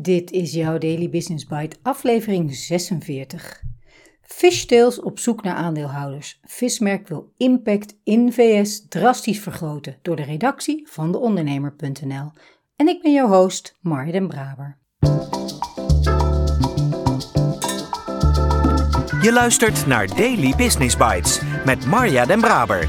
Dit is jouw Daily Business Bite, aflevering 46. Fishtails op zoek naar aandeelhouders. Vismerk wil impact in VS drastisch vergroten door de redactie van de ondernemer.nl. En ik ben jouw host, Marja den Braber. Je luistert naar Daily Business Bites met Marja den Braber,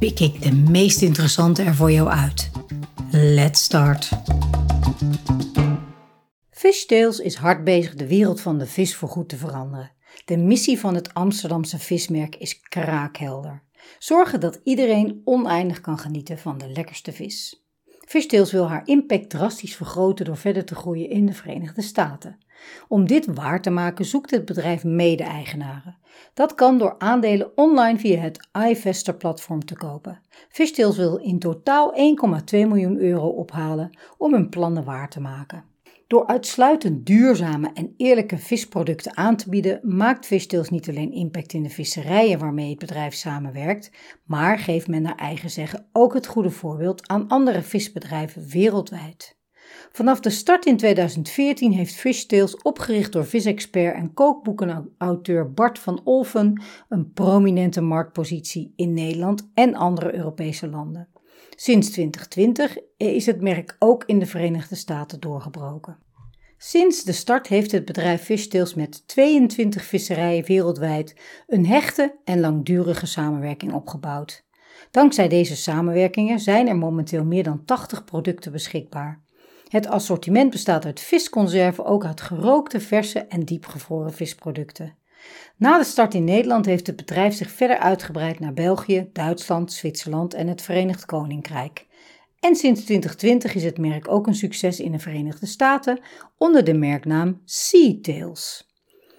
pik ik de meest interessante er voor jou uit. Let's start. Fishtails is hard bezig de wereld van de vis voorgoed te veranderen. De missie van het Amsterdamse vismerk is kraakhelder. Zorgen dat iedereen oneindig kan genieten van de lekkerste vis. Fishtails wil haar impact drastisch vergroten door verder te groeien in de Verenigde Staten. Om dit waar te maken zoekt het bedrijf mede-eigenaren. Dat kan door aandelen online via het iVestor-platform te kopen. Fishtails wil in totaal 1,2 miljoen euro ophalen om hun plannen waar te maken. Door uitsluitend duurzame en eerlijke visproducten aan te bieden, maakt Fishtails niet alleen impact in de visserijen waarmee het bedrijf samenwerkt, maar geeft men naar eigen zeggen ook het goede voorbeeld aan andere visbedrijven wereldwijd. Vanaf de start in 2014 heeft Fishtails, opgericht door visexpert en kookboekenauteur Bart van Olven, een prominente marktpositie in Nederland en andere Europese landen. Sinds 2020 is het merk ook in de Verenigde Staten doorgebroken. Sinds de start heeft het bedrijf Fishtails met 22 visserijen wereldwijd een hechte en langdurige samenwerking opgebouwd. Dankzij deze samenwerkingen zijn er momenteel meer dan 80 producten beschikbaar. Het assortiment bestaat uit visconserven, ook uit gerookte, verse en diepgevroren visproducten. Na de start in Nederland heeft het bedrijf zich verder uitgebreid naar België, Duitsland, Zwitserland en het Verenigd Koninkrijk. En sinds 2020 is het merk ook een succes in de Verenigde Staten onder de merknaam Seatails.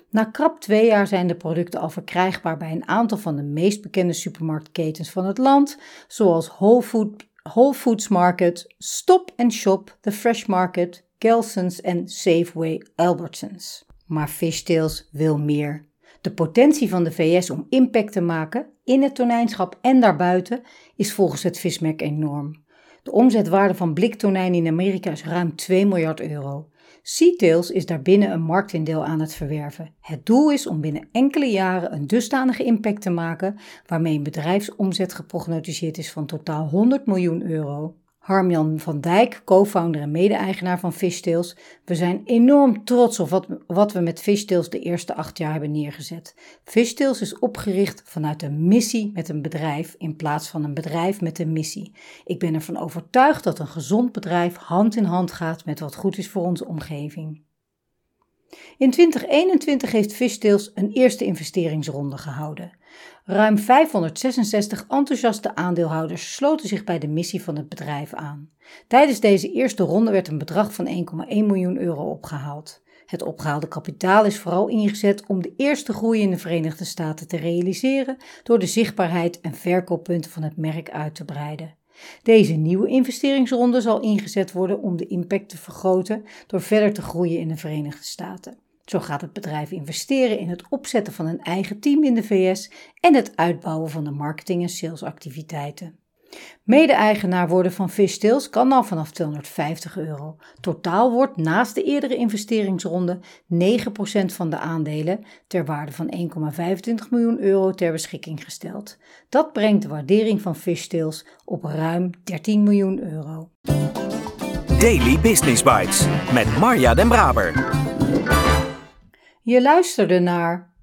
Na krap twee jaar zijn de producten al verkrijgbaar bij een aantal van de meest bekende supermarktketens van het land, zoals Whole, Food, Whole Foods Market, Stop Shop, The Fresh Market, Gelson's en Safeway Albertsons. Maar Fishtails wil meer. De potentie van de VS om impact te maken in het tonijnschap en daarbuiten is volgens het vismerk enorm. De omzetwaarde van bliktonijn in Amerika is ruim 2 miljard euro. Seatails is daarbinnen een marktindeel aan het verwerven. Het doel is om binnen enkele jaren een dusdanige impact te maken waarmee een bedrijfsomzet geprognotiseerd is van totaal 100 miljoen euro. Harmjan van Dijk, co-founder en mede-eigenaar van Fishtails. We zijn enorm trots op wat, wat we met Fishtails de eerste acht jaar hebben neergezet. Fishtails is opgericht vanuit een missie met een bedrijf in plaats van een bedrijf met een missie. Ik ben ervan overtuigd dat een gezond bedrijf hand in hand gaat met wat goed is voor onze omgeving. In 2021 heeft Fishtails een eerste investeringsronde gehouden. Ruim 566 enthousiaste aandeelhouders sloten zich bij de missie van het bedrijf aan. Tijdens deze eerste ronde werd een bedrag van 1,1 miljoen euro opgehaald. Het opgehaalde kapitaal is vooral ingezet om de eerste groei in de Verenigde Staten te realiseren door de zichtbaarheid en verkooppunten van het merk uit te breiden. Deze nieuwe investeringsronde zal ingezet worden om de impact te vergroten door verder te groeien in de Verenigde Staten. Zo gaat het bedrijf investeren in het opzetten van een eigen team in de VS en het uitbouwen van de marketing- en salesactiviteiten. Mede-eigenaar worden van Fishtails kan al vanaf 250 euro. Totaal wordt naast de eerdere investeringsronde 9% van de aandelen ter waarde van 1,25 miljoen euro ter beschikking gesteld. Dat brengt de waardering van Fishtails op ruim 13 miljoen euro. Daily Business Bites met Marja Den Braber. Je luisterde naar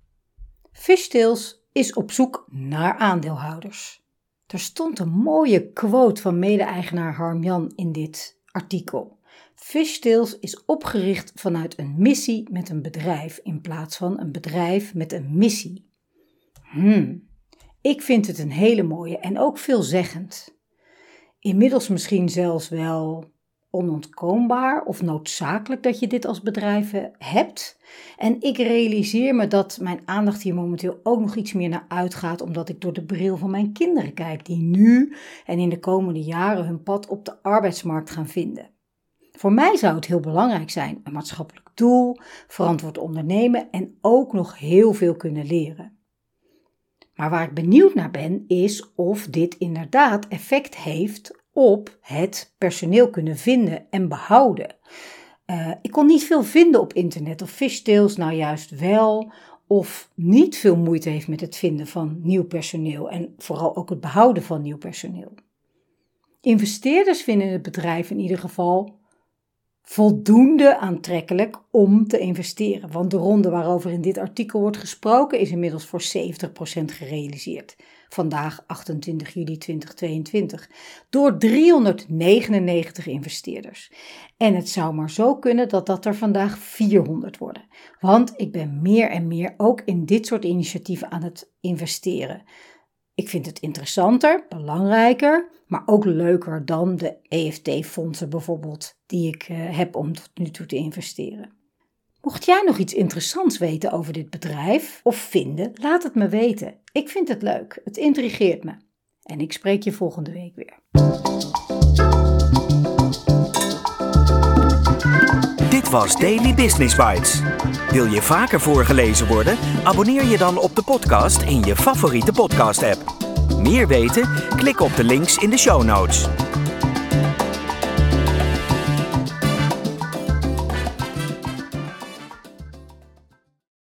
Fishtails is op zoek naar aandeelhouders. Er stond een mooie quote van mede-eigenaar Harmjan in dit artikel. Fishtails is opgericht vanuit een missie met een bedrijf in plaats van een bedrijf met een missie. Hmm, ik vind het een hele mooie en ook veelzeggend. Inmiddels misschien zelfs wel onontkoombaar of noodzakelijk dat je dit als bedrijf eh, hebt. En ik realiseer me dat mijn aandacht hier momenteel ook nog iets meer naar uitgaat, omdat ik door de bril van mijn kinderen kijk, die nu en in de komende jaren hun pad op de arbeidsmarkt gaan vinden. Voor mij zou het heel belangrijk zijn een maatschappelijk doel, verantwoord ondernemen en ook nog heel veel kunnen leren. Maar waar ik benieuwd naar ben, is of dit inderdaad effect heeft op het personeel kunnen vinden en behouden. Uh, ik kon niet veel vinden op internet of Fishtails nou juist wel of niet veel moeite heeft met het vinden van nieuw personeel en vooral ook het behouden van nieuw personeel. Investeerders vinden het bedrijf in ieder geval voldoende aantrekkelijk om te investeren. Want de ronde waarover in dit artikel wordt gesproken is inmiddels voor 70% gerealiseerd. Vandaag 28 juli 2022. Door 399 investeerders. En het zou maar zo kunnen dat dat er vandaag 400 worden. Want ik ben meer en meer ook in dit soort initiatieven aan het investeren. Ik vind het interessanter, belangrijker, maar ook leuker dan de EFT-fondsen bijvoorbeeld, die ik uh, heb om tot nu toe te investeren. Mocht jij nog iets interessants weten over dit bedrijf of vinden, laat het me weten. Ik vind het leuk, het intrigeert me. En ik spreek je volgende week weer. Dit was Daily Business Bites. Wil je vaker voorgelezen worden? Abonneer je dan op de podcast in je favoriete podcast-app. Meer weten? Klik op de links in de show notes.